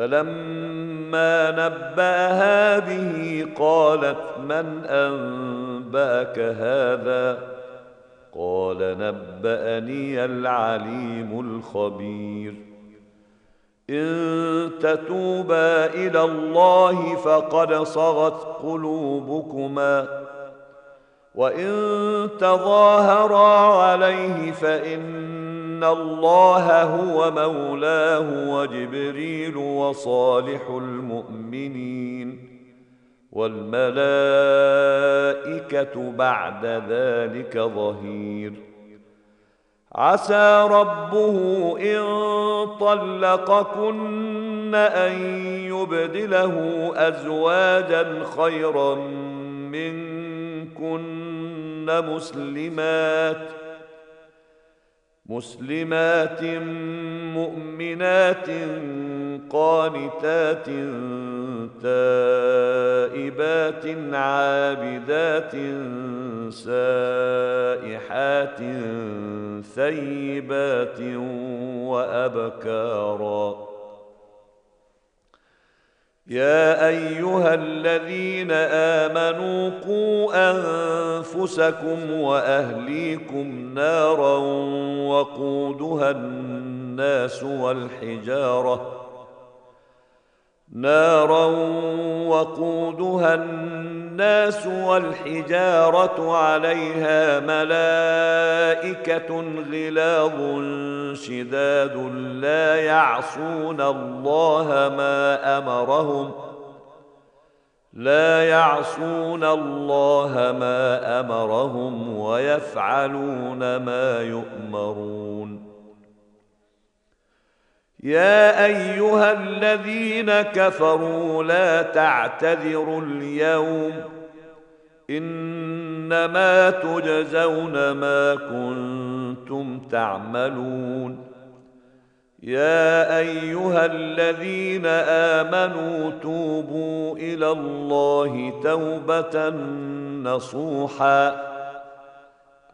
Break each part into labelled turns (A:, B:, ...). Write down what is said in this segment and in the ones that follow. A: فلما نباها به قالت من انباك هذا قال نباني العليم الخبير ان تتوبا الى الله فقد صغت قلوبكما وان تظاهرا عليه فان ان الله هو مولاه وجبريل وصالح المؤمنين والملائكه بعد ذلك ظهير عسى ربه ان طلقكن ان يبدله ازواجا خيرا منكن مسلمات مسلمات مؤمنات قانتات تائبات عابدات سائحات ثيبات وابكارا يا ايها الذين امنوا قوا انفسكم واهليكم نارا وقودها الناس والحجاره نارا وقودها الناس والحجاره عليها ملائكه غلاظ شداد لا يعصون الله ما امرهم لا يعصون الله ما امرهم ويفعلون ما يؤمرون يا ايها الذين كفروا لا تعتذروا اليوم انما تجزون ما كنتم تعملون يا ايها الذين امنوا توبوا الى الله توبه نصوحا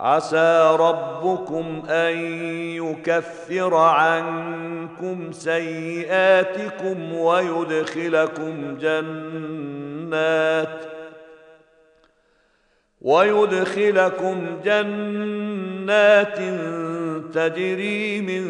A: عسى ربكم ان يكفر عنكم سيئاتكم ويدخلكم جنات ويدخلكم جنات تجري من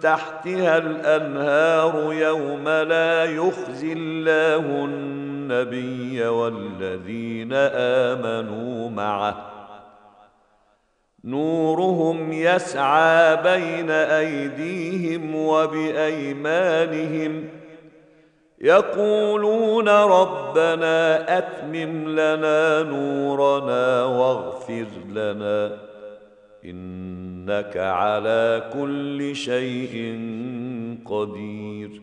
A: تحتها الانهار يوم لا يخزي الله النبي والذين امنوا معه نورهم يسعى بين ايديهم وبايمانهم يقولون ربنا اتمم لنا نورنا واغفر لنا انك على كل شيء قدير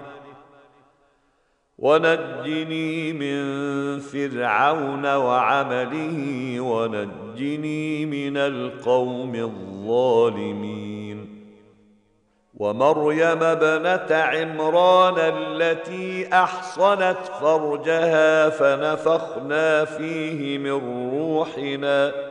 A: ونجني من فرعون وعمله ونجني من القوم الظالمين ومريم ابنه عمران التي احصنت فرجها فنفخنا فيه من روحنا